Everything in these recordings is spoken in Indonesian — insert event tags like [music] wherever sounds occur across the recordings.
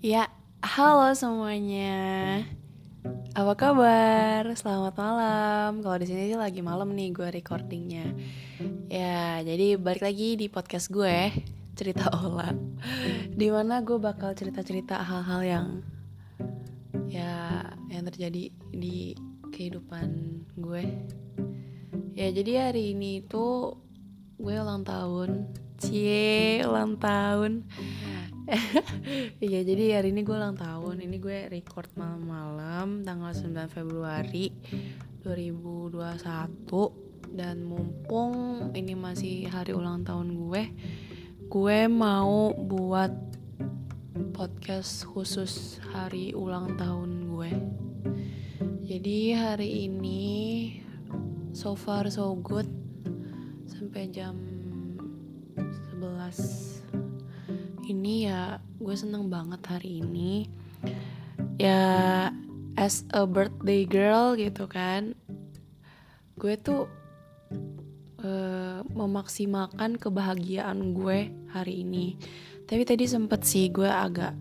Ya, halo semuanya. Apa kabar? Selamat malam. Kalau di sini sih lagi malam nih gue recordingnya. Ya, jadi balik lagi di podcast gue, cerita Ola. Di mana gue bakal cerita-cerita hal-hal yang ya yang terjadi di kehidupan gue. Ya, jadi hari ini tuh gue ulang tahun. Cie, ulang tahun. [laughs] Iya jadi hari ini gue ulang tahun. Ini gue record malam-malam Tanggal 9 Februari 2021 Dan mumpung ini masih hari ulang tahun gue Gue mau buat podcast khusus hari ulang tahun gue. Jadi hari ini so far so good. Sampai jam 11 ini ya gue seneng banget hari ini. Ya as a birthday girl gitu kan gue tuh uh, memaksimalkan kebahagiaan gue hari ini. Tapi tadi sempet sih gue agak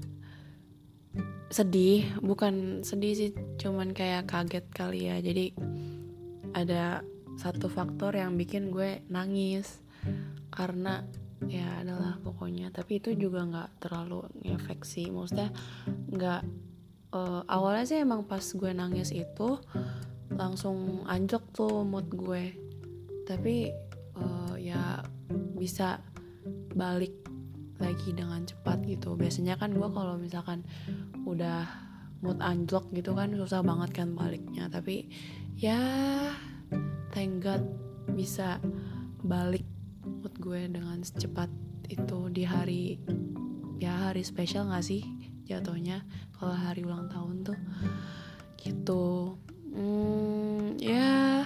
sedih bukan sedih sih cuman kayak kaget kali ya. Jadi ada satu faktor yang bikin gue nangis. Karena ya adalah pokoknya. Tapi itu juga nggak terlalu ngefek sih. Maksudnya nggak uh, awalnya sih emang pas gue nangis itu langsung anjok tuh mood gue. Tapi uh, ya bisa balik lagi dengan cepat gitu. Biasanya kan gue kalau misalkan udah mood anjlok gitu kan susah banget kan baliknya. Tapi ya thank God bisa balik gue dengan secepat itu di hari ya hari spesial gak sih jatuhnya? Kalau hari ulang tahun tuh gitu. Hmm, ya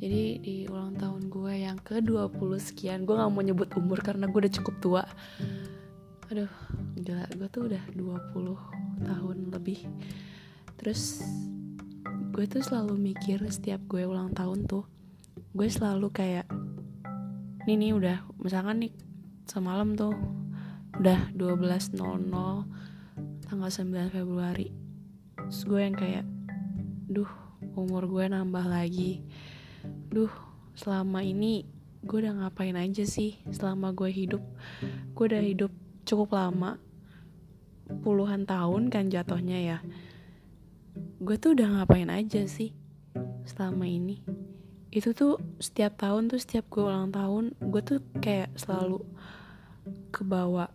jadi di ulang tahun gue yang ke 20 sekian gue gak mau nyebut umur karena gue udah cukup tua. Aduh gila gue tuh udah 20 tahun lebih. Terus gue tuh selalu mikir setiap gue ulang tahun tuh gue selalu kayak ini nih udah misalkan nih semalam tuh udah 12.00 tanggal 9 Februari. Terus gue yang kayak duh umur gue nambah lagi. Duh selama ini gue udah ngapain aja sih selama gue hidup? Gue udah hidup cukup lama puluhan tahun kan jatuhnya ya. Gue tuh udah ngapain aja sih selama ini itu tuh setiap tahun tuh setiap gue ulang tahun gue tuh kayak selalu kebawa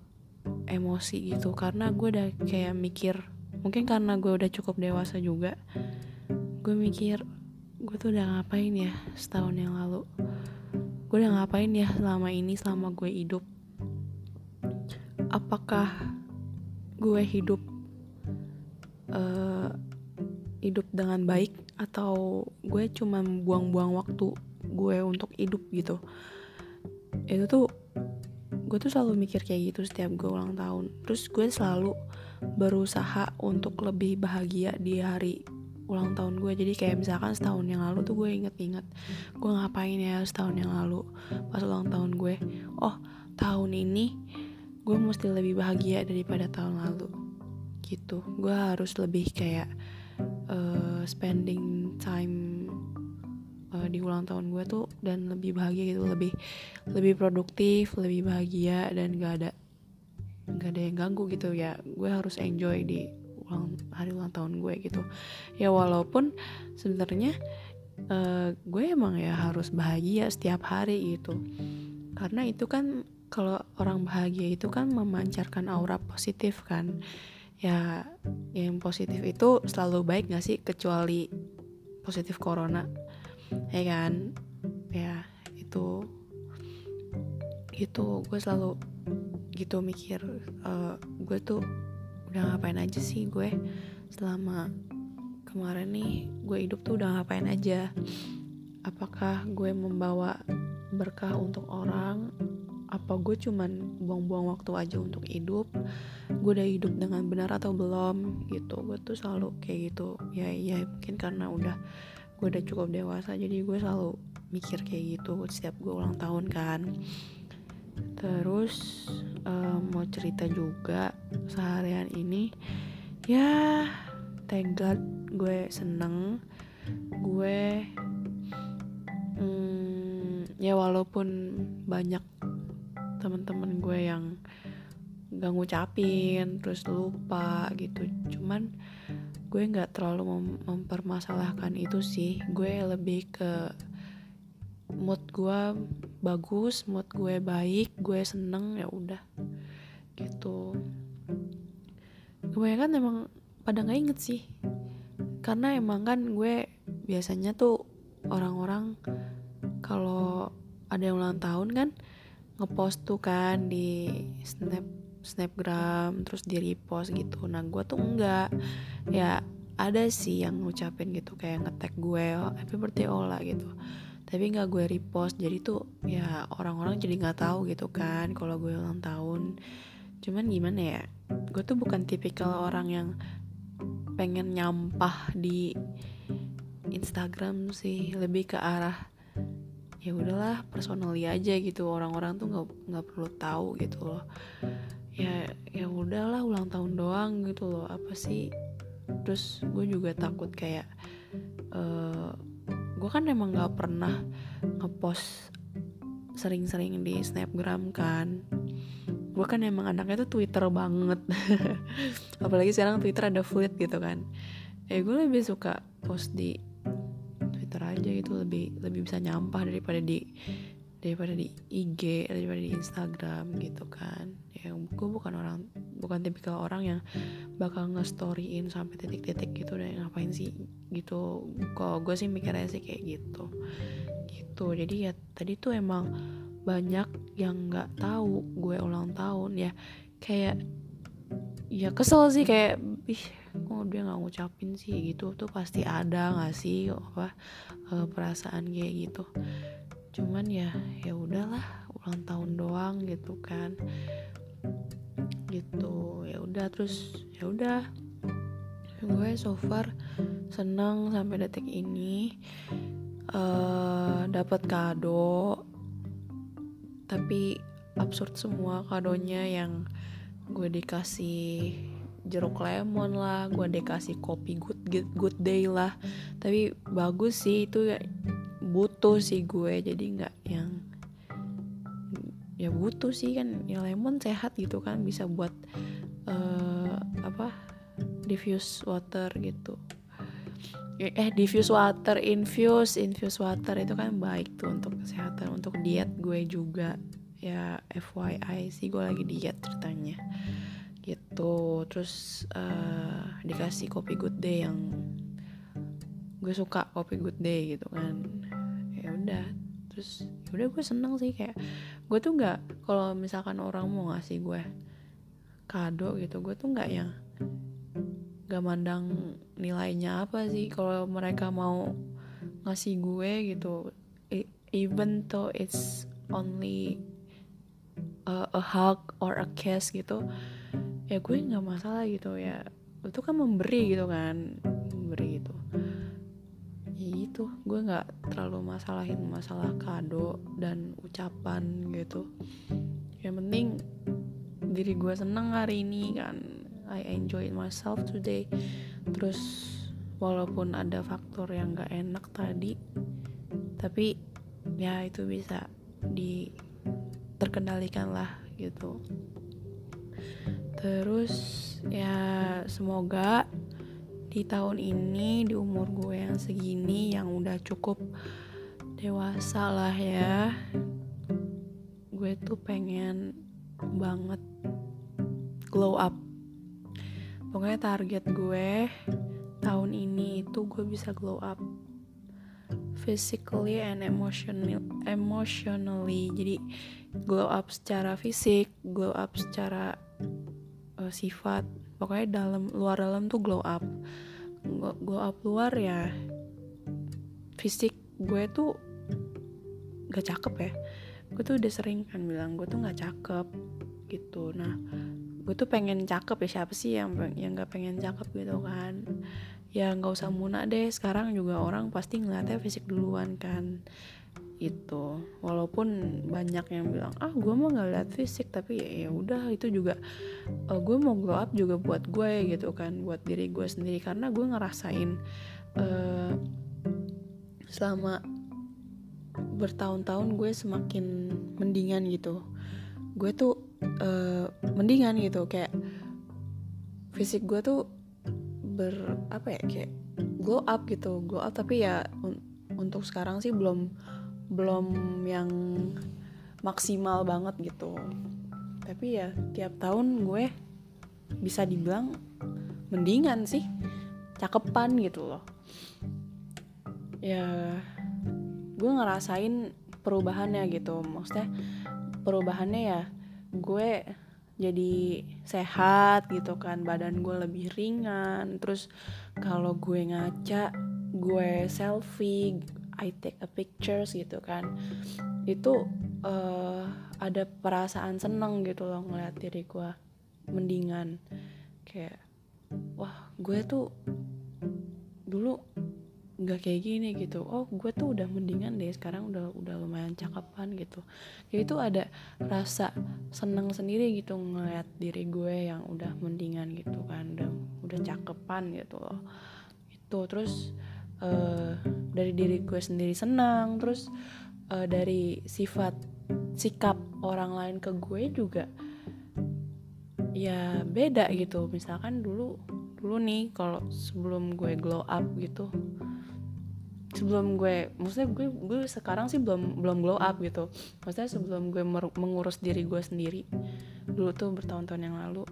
emosi gitu. Karena gue udah kayak mikir mungkin karena gue udah cukup dewasa juga gue mikir gue tuh udah ngapain ya setahun yang lalu? Gue udah ngapain ya selama ini selama gue hidup? Apakah gue hidup uh, hidup dengan baik atau gue cuma buang-buang waktu gue untuk hidup gitu. Itu tuh gue tuh selalu mikir kayak gitu setiap gue ulang tahun. Terus gue selalu berusaha untuk lebih bahagia di hari ulang tahun gue. Jadi kayak misalkan setahun yang lalu tuh gue inget-inget gue ngapain ya setahun yang lalu pas ulang tahun gue. Oh tahun ini gue mesti lebih bahagia daripada tahun lalu. Gitu. Gue harus lebih kayak uh, spending time uh, di ulang tahun gue tuh dan lebih bahagia gitu lebih lebih produktif lebih bahagia dan gak ada gak ada yang ganggu gitu ya. Gue harus enjoy di ulang hari ulang tahun gue gitu. Ya walaupun sebenarnya uh, gue emang ya harus bahagia setiap hari gitu. Karena itu kan kalau orang bahagia itu kan memancarkan aura positif kan ya yang positif itu selalu baik gak sih kecuali positif corona? Ya kan? Ya itu itu gue selalu gitu mikir uh, gue tuh udah ngapain aja sih gue selama kemarin nih? Gue hidup tuh udah ngapain aja? Apakah gue membawa berkah untuk orang apa gue cuman buang-buang waktu aja untuk hidup? Gue udah hidup dengan benar atau belum? Gitu. Gue tuh selalu kayak gitu. Ya ya mungkin karena udah gue udah cukup dewasa jadi gue selalu mikir kayak gitu setiap gue ulang tahun kan. Terus uh, mau cerita juga seharian ini ya thank God gue seneng. Gue hmm, ya walaupun banyak teman-teman gue yang gak ngucapin terus lupa gitu. Cuman gue nggak terlalu mem mempermasalahkan itu sih. Gue lebih ke mood gue bagus mood gue baik gue seneng ya udah. Gitu. Kebanyakan emang pada nggak inget sih. Karena emang kan gue biasanya tuh orang-orang kalau ada yang ulang tahun kan ngepost tuh kan di snap snapgram terus di repost gitu. Nah gue tuh enggak. Ya ada sih yang ngucapin gitu kayak ngetek gue happy birthday Ola gitu. Tapi nggak gue repost. Jadi tuh ya orang-orang jadi nggak tahu gitu kan kalau gue ulang tahun. Cuman gimana ya gue tuh bukan tipikal orang yang pengen nyampah di Instagram sih. Lebih ke arah ya udahlah personally aja gitu. Orang-orang tuh nggak nggak perlu tahu gitu loh. Ya ya udahlah ulang tahun doang gitu loh. Apa sih? Terus gue juga takut kayak uh, gue kan emang gak pernah ngepost sering-sering di snapgram kan. Gue kan emang anaknya tuh twitter banget. [laughs] Apalagi sekarang twitter ada fleet gitu kan. Eh gue lebih suka post di gitu lebih lebih bisa nyampah daripada di daripada di IG daripada di Instagram gitu kan. Ya gue bukan orang bukan tipikal orang yang bakal nge-storyin sampai titik-titik gitu dan ngapain sih gitu. Kok gue sih mikirnya sih kayak gitu. Gitu. Jadi ya tadi tuh emang banyak yang nggak tahu gue ulang tahun ya. Kayak ya kesel sih kayak ih kok dia nggak ngucapin sih gitu? Tuh pasti ada nggak sih apa uh, perasaan kayak gitu? Cuman ya ya udahlah ulang tahun doang gitu kan. Gitu ya udah terus ya udah. Gue so far seneng sampai detik ini uh, dapat kado. Tapi absurd semua kadonya yang gue dikasih jeruk lemon lah gue dikasih kopi good good day lah. Tapi bagus sih itu butuh sih gue jadi nggak yang ya butuh sih kan ya lemon sehat gitu kan bisa buat uh, apa diffuse water gitu. Eh diffuse water infuse infuse water itu kan baik tuh untuk kesehatan untuk diet gue juga. Ya FYI sih gue lagi diet ceritanya gitu. Terus uh, dikasih kopi good day yang gue suka kopi good day gitu kan. Udah. Terus ya udah gue seneng sih kayak gue tuh nggak kalau misalkan orang mau ngasih gue kado gitu gue tuh nggak yang gak mandang nilainya apa sih. Kalau mereka mau ngasih gue gitu e, even though it's only a, a hug or a kiss gitu ya gue nggak masalah gitu ya itu kan memberi gitu kan memberi gitu. Itu gue nggak terlalu masalahin masalah kado dan ucapan gitu. Yang penting diri gue seneng hari ini kan I enjoy myself today. Terus walaupun ada faktor yang gak enak tadi tapi ya itu bisa di terkendalikan lah gitu terus ya semoga di tahun ini di umur gue yang segini yang udah cukup dewasa lah ya gue tuh pengen banget glow up. Pokoknya target gue tahun ini itu gue bisa glow up physically and emotional emotionally. Jadi glow up secara fisik glow up secara uh, sifat pokoknya dalam luar dalam tuh glow up. Glow up luar ya fisik gue tuh gak cakep ya. Gue tuh udah sering kan bilang gue tuh gak cakep gitu. Nah gue tuh pengen cakep ya siapa sih yang yang gak pengen cakep gitu kan? Ya nggak usah munak deh. Sekarang juga orang pasti ngeliatnya fisik duluan kan itu. Walaupun banyak yang bilang ah gue mau nggak lihat fisik tapi ya ya udah itu juga uh, gue mau glow up juga buat gue gitu kan buat diri gue sendiri. Karena gue ngerasain uh, selama bertahun-tahun gue semakin mendingan gitu. Gue tuh uh, mendingan gitu. Kayak fisik gue tuh ber apa ya kayak glow up gitu glow up. Tapi ya un untuk sekarang sih belum belum yang maksimal banget gitu. Tapi ya tiap tahun gue bisa dibilang mendingan sih cakepan gitu loh. Ya gue ngerasain perubahannya gitu. Maksudnya perubahannya ya gue jadi sehat gitu kan badan gue lebih ringan. Terus kalau gue ngaca gue selfie I take a pictures gitu kan. Itu uh, ada perasaan seneng gitu loh ngeliat diri gue mendingan. Kayak wah gue tuh dulu nggak kayak gini gitu. Oh gue tuh udah mendingan deh sekarang udah udah lumayan cakapan gitu. Jadi itu ada rasa seneng sendiri gitu ngeliat diri gue yang udah mendingan gitu kan udah udah cakepan gitu loh. Itu terus uh, dari diri gue sendiri senang terus uh, dari sifat sikap orang lain ke gue juga ya beda gitu. Misalkan dulu dulu nih kalau sebelum gue glow up gitu sebelum gue maksudnya gue gue sekarang sih belum belum glow up gitu. Maksudnya sebelum gue mengurus diri gue sendiri dulu tuh bertahun-tahun yang lalu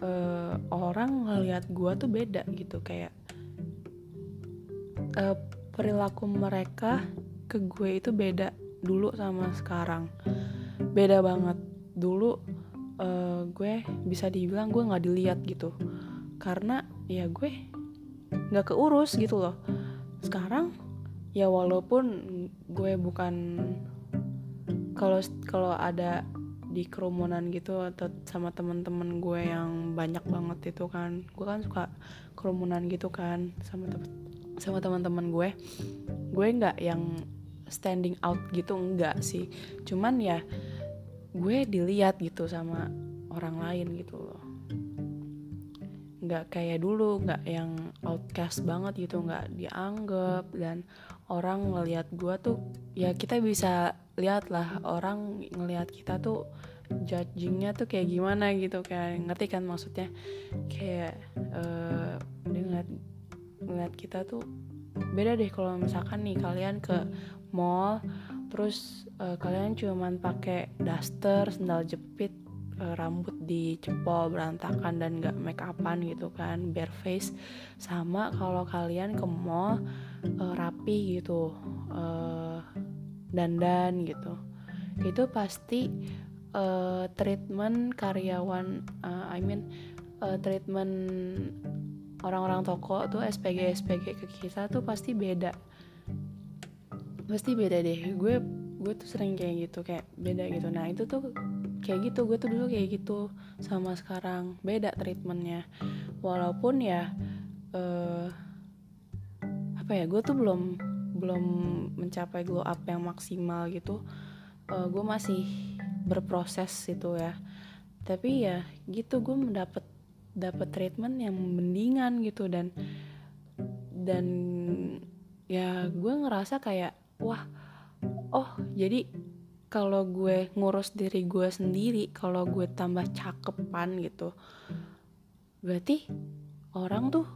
uh, orang ngelihat gue tuh beda gitu. Kayak uh, perilaku mereka ke gue itu beda dulu sama sekarang. Beda banget. Dulu uh, gue bisa dibilang gue nggak dilihat gitu. Karena ya gue nggak keurus gitu loh. Sekarang ya walaupun gue bukan kalau kalau ada di kerumunan gitu atau sama teman-teman gue yang banyak banget itu kan gue kan suka kerumunan gitu kan sama sama teman-teman gue gue nggak yang standing out gitu enggak sih. Cuman ya gue dilihat gitu sama orang lain gitu loh. Nggak kayak dulu nggak yang outcast banget gitu nggak dianggap. Dan orang ngelihat gue tuh ya kita bisa lihat lah orang ngelihat kita tuh judgingnya tuh kayak gimana gitu kayak ngerti kan maksudnya? Kayak uh, dia ngeliat ngeliat kita tuh beda deh kalau misalkan nih kalian ke mall terus uh, kalian cuman pakai daster sendal jepit uh, rambut dicepol berantakan dan gak make upan gitu kan bare face. Sama kalau kalian ke mall uh, rapi gitu uh, dandan gitu. Itu pasti uh, treatment karyawan uh, I mean uh, treatment orang-orang toko tuh SPG SPG ke kita tuh pasti beda. Pasti beda deh. Gue gue tuh sering kayak gitu kayak beda gitu. Nah itu tuh kayak gitu. Gue tuh dulu kayak gitu sama sekarang. Beda treatmentnya. Walaupun ya uh, apa ya gue tuh belum belum mencapai glow up yang maksimal gitu. Uh, gue masih berproses itu ya. Tapi ya gitu. Gue mendapat dapat treatment yang mendingan gitu dan dan ya gue ngerasa kayak wah oh jadi kalau gue ngurus diri gue sendiri kalau gue tambah cakepan gitu berarti orang tuh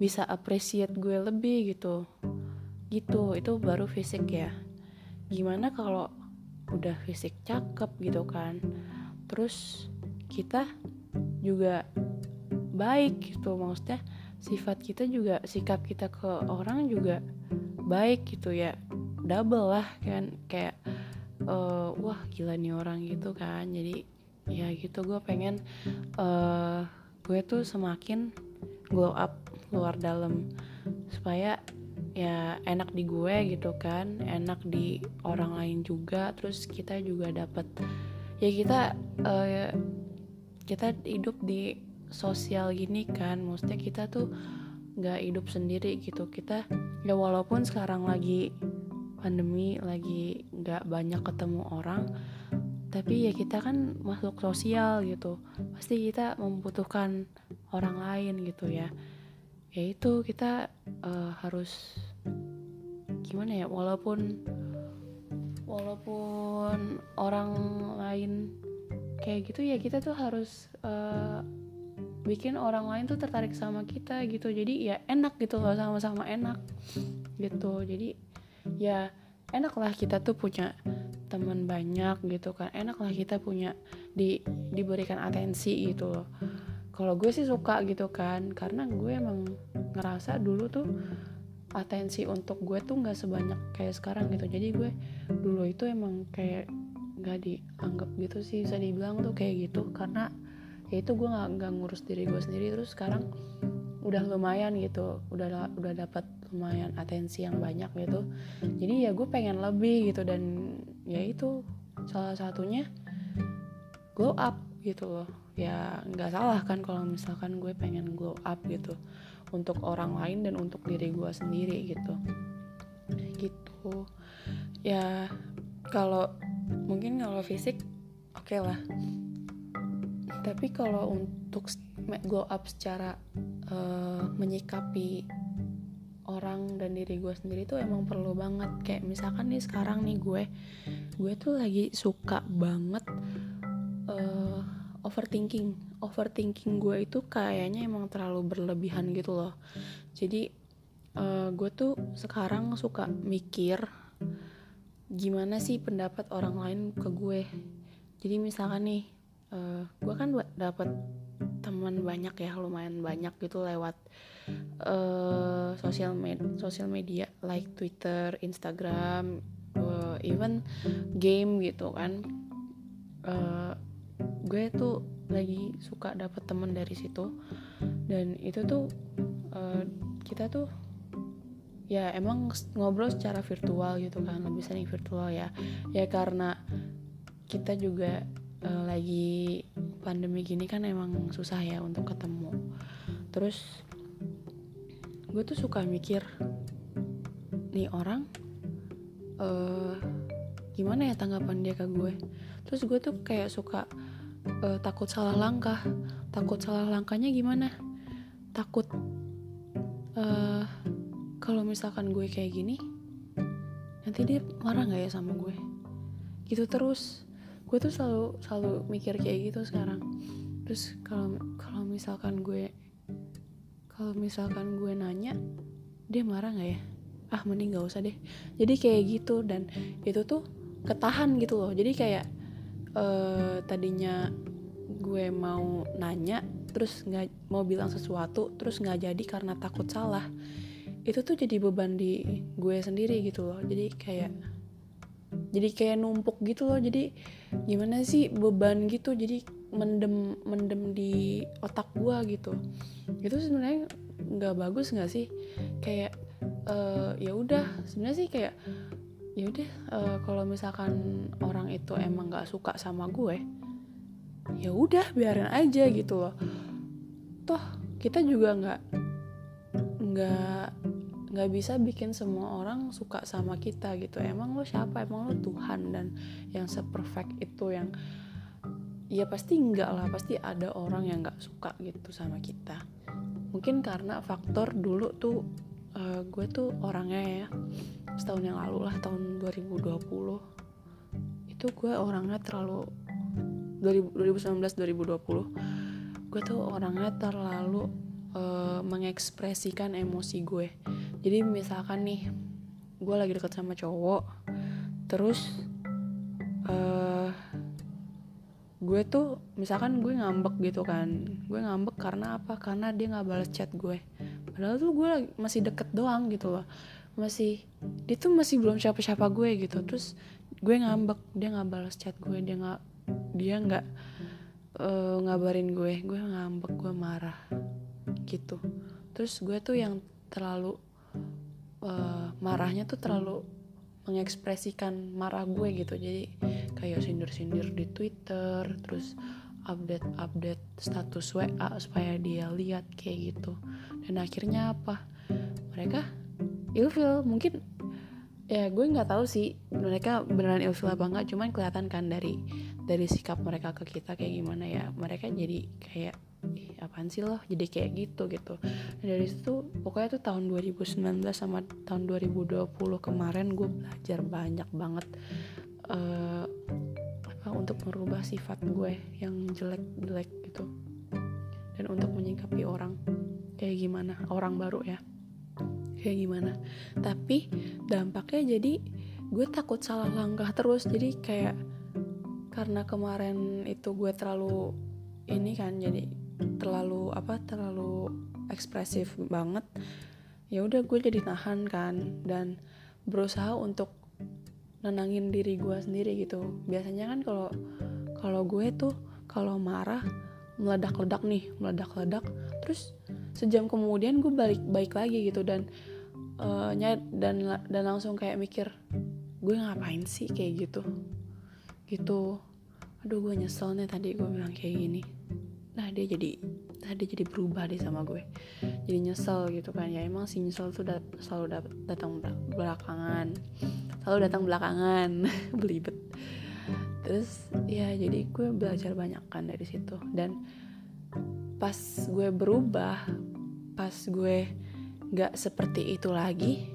bisa appreciate gue lebih gitu. Gitu itu baru fisik ya. Gimana kalau udah fisik cakep gitu kan? Terus kita juga baik gitu. Maksudnya sifat kita juga sikap kita ke orang juga baik gitu ya. Double lah kan kayak uh, wah gila nih orang gitu kan. Jadi ya gitu gue pengen uh, gue tuh semakin glow up luar dalam. Supaya ya enak di gue gitu kan enak di orang lain juga. Terus kita juga dapat ya kita uh, kita hidup di sosial gini kan maksudnya kita tuh nggak hidup sendiri gitu. Kita ya walaupun sekarang lagi pandemi lagi nggak banyak ketemu orang tapi ya kita kan makhluk sosial gitu. Pasti kita membutuhkan orang lain gitu ya. Ya itu kita uh, harus gimana ya walaupun walaupun orang lain kayak gitu ya kita tuh harus uh, bikin orang lain tuh tertarik sama kita gitu. Jadi ya enak gitu loh sama-sama enak gitu. Jadi ya enak lah kita tuh punya teman banyak gitu kan. Enak lah kita punya di diberikan atensi gitu loh. Kalau gue sih suka gitu kan karena gue emang ngerasa dulu tuh atensi untuk gue tuh nggak sebanyak kayak sekarang gitu. Jadi gue dulu itu emang kayak nggak dianggap gitu sih bisa dibilang tuh kayak gitu. Karena ya itu gue nggak ngurus diri gue sendiri. Terus sekarang udah lumayan gitu udah udah dapat lumayan atensi yang banyak gitu. Jadi ya gue pengen lebih gitu dan ya itu salah satunya glow up gitu loh. Ya nggak salah kan kalau misalkan gue pengen glow up gitu untuk orang lain dan untuk diri gue sendiri gitu. Gitu. Ya kalau mungkin kalau fisik oke okay lah. Tapi kalau untuk glow up secara uh, menyikapi orang dan diri gue sendiri tuh emang perlu banget. Kayak misalkan nih sekarang nih gue gue tuh lagi suka banget uh, overthinking. Overthinking gue itu kayaknya emang terlalu berlebihan gitu loh. Jadi uh, gue tuh sekarang suka mikir gimana sih pendapat orang lain ke gue jadi misalkan nih uh, gue kan dapat teman banyak ya lumayan banyak gitu lewat uh, sosial med sosial media like Twitter, Instagram, uh, even game gitu kan. Uh, gue tuh lagi suka dapet temen dari situ dan itu tuh uh, kita tuh ya emang ngobrol secara virtual gitu kan lebih sering virtual ya. Ya karena kita juga uh, lagi pandemi gini kan emang susah ya untuk ketemu. Terus gue tuh suka mikir nih orang uh, gimana ya tanggapan dia ke gue? Terus gue tuh kayak suka uh, takut salah langkah. Takut salah langkahnya gimana? Takut uh, kalau misalkan gue kayak gini nanti dia marah nggak ya sama gue? Gitu terus. Gue tuh selalu selalu mikir kayak gitu sekarang. Terus kalau kalau misalkan gue kalau misalkan gue nanya dia marah nggak ya? Ah mending gak usah deh. Jadi kayak gitu dan itu tuh ketahan gitu loh. Jadi kayak uh, tadinya gue mau nanya terus nggak mau bilang sesuatu terus nggak jadi karena takut salah itu tuh jadi beban di gue sendiri gitu loh. Jadi kayak jadi kayak numpuk gitu loh. Jadi gimana sih beban gitu? Jadi mendem mendem di otak gua gitu. Itu sebenarnya nggak bagus nggak sih? Kayak uh, ya udah sebenarnya sih kayak ya udah uh, kalau misalkan orang itu emang nggak suka sama gue ya udah biarin aja gitu loh. Toh kita juga nggak nggak nggak bisa bikin semua orang suka sama kita gitu. Emang lo siapa? Emang lo Tuhan dan yang seperfect itu yang ya pasti enggak lah. Pasti ada orang yang nggak suka gitu sama kita. Mungkin karena faktor dulu tuh uh, gue tuh orangnya ya setahun yang lalu lah tahun 2020 itu gue orangnya terlalu 2019 2020 gue tuh orangnya terlalu uh, mengekspresikan emosi gue. Jadi misalkan nih gue lagi deket sama cowok terus uh, gue tuh misalkan gue ngambek gitu kan. Gue ngambek karena apa? Karena dia nggak balas chat gue. Padahal tuh gue masih deket doang gitu loh. Masih dia tuh masih belum siapa-siapa gue gitu. Terus gue ngambek dia nggak balas chat gue dia nggak dia nggak uh, ngabarin gue. Gue ngambek gue marah gitu. Terus gue tuh yang terlalu uh, marahnya tuh terlalu mengekspresikan marah gue gitu. Jadi kayak sindir-sindir di Twitter terus update-update status WA supaya dia lihat kayak gitu. Dan akhirnya apa? Mereka ilfil. Mungkin ya gue nggak tahu sih mereka beneran ilfil apa enggak cuman kelihatan kan dari dari sikap mereka ke kita kayak gimana ya. Mereka jadi kayak Ih, apaan sih loh jadi kayak gitu gitu. Dan dari situ pokoknya tuh tahun 2019 sama tahun 2020 kemarin gue belajar banyak banget uh, apa untuk merubah sifat gue yang jelek-jelek gitu. Dan untuk menyikapi orang kayak gimana orang baru ya kayak gimana. Tapi dampaknya jadi gue takut salah langkah terus. Jadi kayak karena kemarin itu gue terlalu ini kan jadi terlalu apa terlalu ekspresif banget ya udah gue jadi nahan kan dan berusaha untuk nenangin diri gue sendiri gitu. Biasanya kan kalau kalau gue tuh kalau marah meledak-ledak nih meledak-ledak terus sejam kemudian gue balik baik lagi gitu dan uh, dan dan langsung kayak mikir gue ngapain sih? kayak gitu. Gitu. Aduh gue nyesel nih tadi gue bilang kayak gini nah dia jadi tadi jadi berubah deh sama gue. Jadi nyesel gitu kan. Ya emang si nyesel tuh dat selalu dat datang belakangan. Selalu datang belakangan. [laughs] Belibet. Terus ya jadi gue belajar banyak kan dari situ. Dan pas gue berubah pas gue nggak seperti itu lagi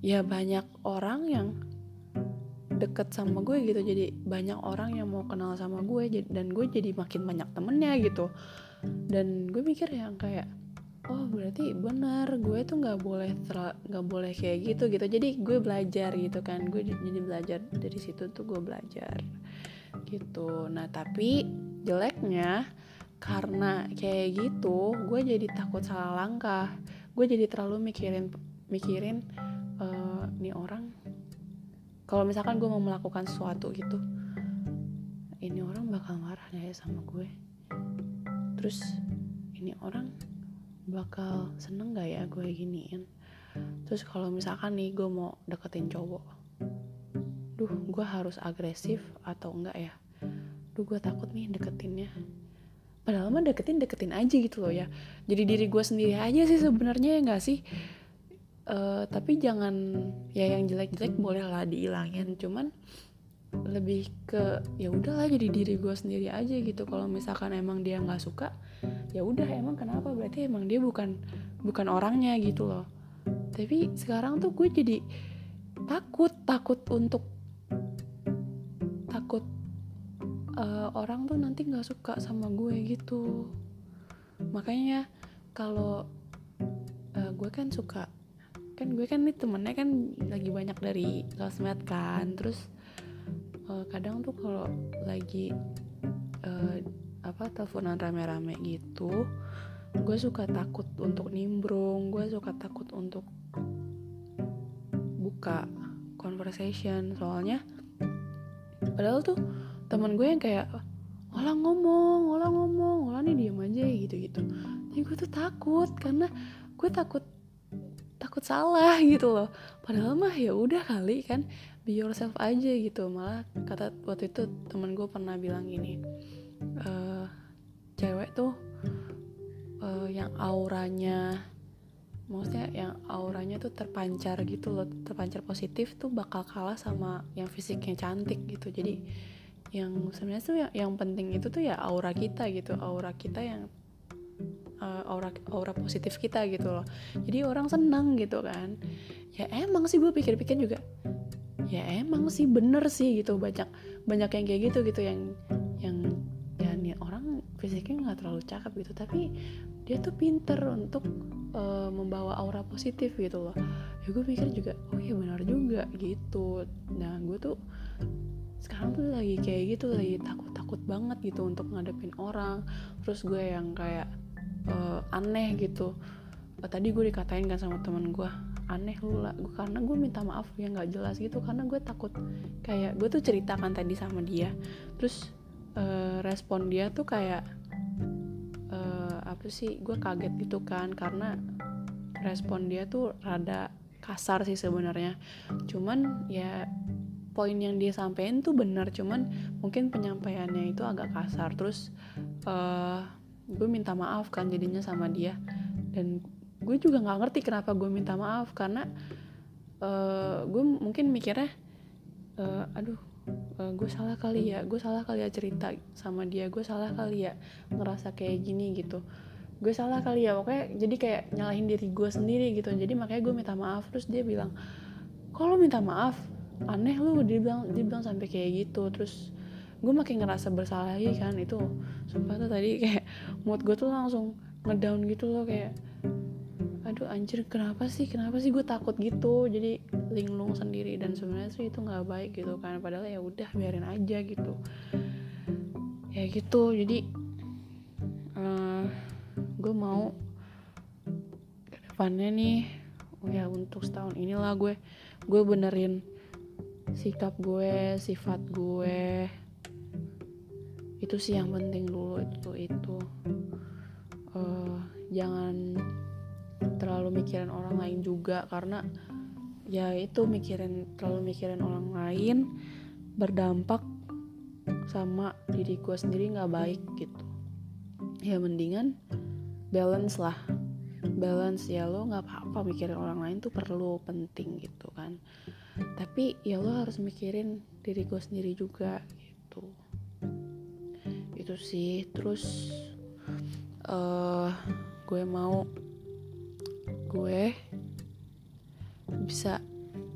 ya banyak orang yang deket sama gue gitu. Jadi banyak orang yang mau kenal sama gue dan gue jadi makin banyak temennya gitu. Dan gue mikir yang kayak oh berarti benar gue tuh nggak boleh nggak boleh kayak gitu gitu. Jadi gue belajar gitu kan. Gue jadi belajar dari situ tuh gue belajar gitu. Nah tapi jeleknya karena kayak gitu gue jadi takut salah langkah. Gue jadi terlalu mikirin mikirin uh, nih orang kalau misalkan gue mau melakukan sesuatu gitu ini orang bakal marah gak ya sama gue. Terus ini orang bakal seneng gak ya gue giniin? Terus kalau misalkan nih gue mau deketin cowok duh gue harus agresif atau enggak ya? Duh gue takut nih deketinnya. Padahal mah deketin deketin aja gitu loh ya. Jadi diri gue sendiri aja sih sebenarnya ya nggak sih uh, tapi jangan ya yang jelek-jelek boleh lah dihilangin. Cuman lebih ke ya udahlah jadi diri gue sendiri aja gitu. Kalau misalkan emang dia nggak suka ya udah emang kenapa? Berarti emang dia bukan bukan orangnya gitu loh. Tapi sekarang tuh gue jadi takut takut untuk takut uh, orang tuh nanti nggak suka sama gue gitu. Makanya kalau uh, gue kan suka kan gue kan nih temennya kan lagi banyak dari sosmed kan. Terus uh, kadang tuh kalau lagi uh, apa teleponan rame-rame gitu gue suka takut untuk nimbrung gue suka takut untuk buka conversation. Soalnya padahal tuh teman gue yang kayak olah ngomong olah ngomong olah nih diam aja gitu gitu tapi gue tuh takut karena gue takut takut salah gitu loh. Padahal mah ya udah kali kan be yourself aja gitu. Malah kata waktu itu temen gue pernah bilang gini e, cewek tuh uh, yang auranya maksudnya yang auranya tuh terpancar gitu loh terpancar positif tuh bakal kalah sama yang fisiknya cantik gitu. Jadi yang sebenarnya tuh yang, yang penting itu tuh ya aura kita gitu aura kita yang uh, aura aura positif kita gitu loh. Jadi orang senang gitu kan. Ya emang sih gue pikir-pikir juga ya emang sih bener sih gitu. Banyak banyak yang kayak gitu gitu yang yang ya nih orang fisiknya nggak terlalu cakep gitu tapi dia tuh pinter untuk uh, membawa aura positif gitu loh. Ya gue pikir juga oh iya benar juga gitu. Nah gue tuh sekarang tuh lagi kayak gitu lagi takut-takut banget gitu untuk ngadepin orang. Terus gue yang kayak uh, aneh gitu. Uh, tadi gue dikatain kan sama teman gue aneh lu lah. Gue karena gue minta maaf ya nggak jelas gitu. Karena gue takut kayak gue tuh ceritakan tadi sama dia. Terus uh, respon dia tuh kayak uh, apa sih gue kaget gitu kan. Karena respon dia tuh rada kasar sih sebenarnya. Cuman ya poin yang dia sampein tuh benar cuman mungkin penyampaiannya itu agak kasar. Terus uh, gue minta maaf kan jadinya sama dia. Dan gue juga nggak ngerti kenapa gue minta maaf karena uh, gue mungkin mikirnya uh, aduh uh, gue salah kali ya gue salah kali ya cerita sama dia gue salah kali ya ngerasa kayak gini gitu. Gue salah kali ya pokoknya jadi kayak nyalahin diri gue sendiri gitu. Jadi makanya gue minta maaf terus dia bilang kalau minta maaf aneh lu dia bilang dia bilang sampai kayak gitu. Terus gue makin ngerasa bersalah lagi kan itu sumpah tuh tadi kayak mood gue tuh langsung ngedown gitu loh kayak aduh anjir kenapa sih kenapa sih gue takut gitu? Jadi linglung sendiri dan sebenarnya sih itu nggak baik gitu kan padahal ya udah biarin aja gitu. Ya gitu jadi uh, gue mau ke depannya nih ya untuk setahun inilah gue gue benerin sikap gue sifat gue itu sih yang penting dulu itu itu. Uh, jangan terlalu mikirin orang lain juga karena ya itu mikirin terlalu mikirin orang lain berdampak sama diri gue sendiri nggak baik gitu. Ya mendingan balance lah. Balance ya lo nggak apa-apa mikirin orang lain tuh perlu penting gitu kan. Tapi ya lo harus mikirin diri gue sendiri juga gitu itu sih. Terus uh, gue mau gue bisa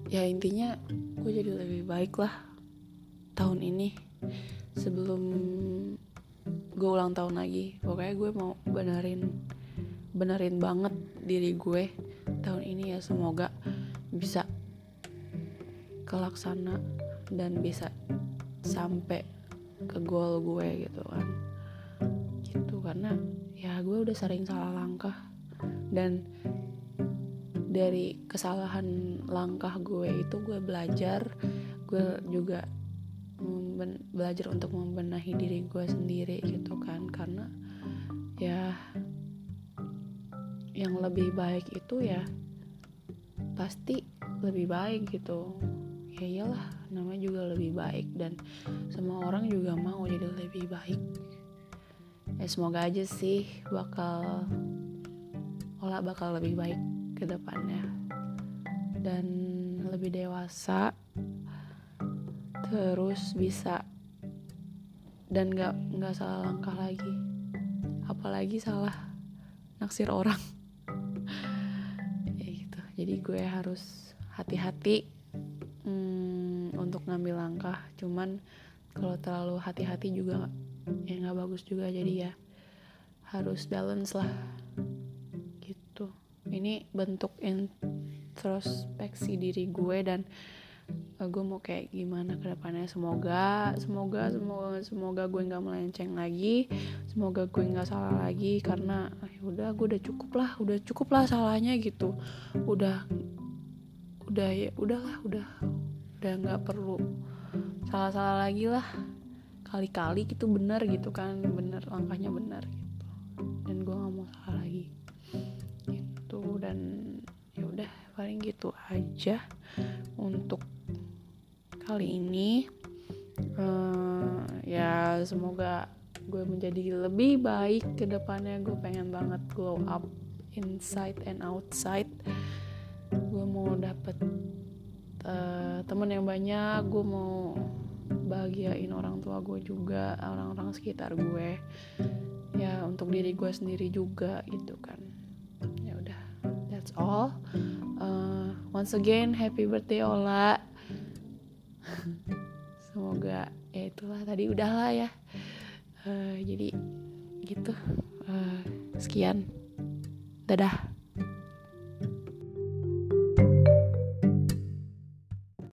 ya intinya gue jadi lebih baik lah tahun ini sebelum gue ulang tahun lagi. Pokoknya gue mau benerin benerin banget diri gue tahun ini ya. Semoga bisa kelaksana dan bisa sampai ke goal gue gitu kan. Gitu karena ya gue udah sering salah langkah. Dan dari kesalahan langkah gue itu gue belajar gue juga belajar untuk membenahi diri gue sendiri gitu kan. Karena ya yang lebih baik itu ya pasti lebih baik gitu. Ya iyalah namanya juga lebih baik dan semua orang juga mau jadi lebih baik. Ya semoga aja sih bakal olah bakal lebih baik ke depannya. Dan lebih dewasa terus bisa dan nggak nggak salah langkah lagi. Apalagi salah naksir orang. [laughs] Ya gitu. Jadi gue harus hati-hati. Hmm, ngambil langkah. Cuman kalau terlalu hati-hati juga ya nggak bagus juga. Jadi ya harus balance lah. Gitu. Ini bentuk introspeksi diri gue dan uh, gue mau kayak gimana ke depannya. Semoga semoga semoga semoga gue nggak melenceng lagi. Semoga gue nggak salah lagi karena ya udah gue udah cukup lah udah cukup lah salahnya gitu. Udah udah ya udahlah udah udah nggak perlu salah-salah lagi lah. Kali-kali gitu benar gitu kan bener langkahnya benar gitu. Dan gue nggak mau salah lagi. Gitu dan ya udah paling gitu aja untuk kali ini. Uh, ya semoga gue menjadi lebih baik ke depannya. Gue pengen banget glow up inside and outside. Gue mau dapet uh, temen yang banyak gue mau bahagiain orang tua gue juga orang-orang sekitar gue. Ya untuk diri gue sendiri juga gitu kan. Ya udah that's all. Uh, once again happy birthday Ola. [laughs] Semoga ya itulah tadi udahlah ya. Uh, jadi gitu. Uh, sekian. Dadah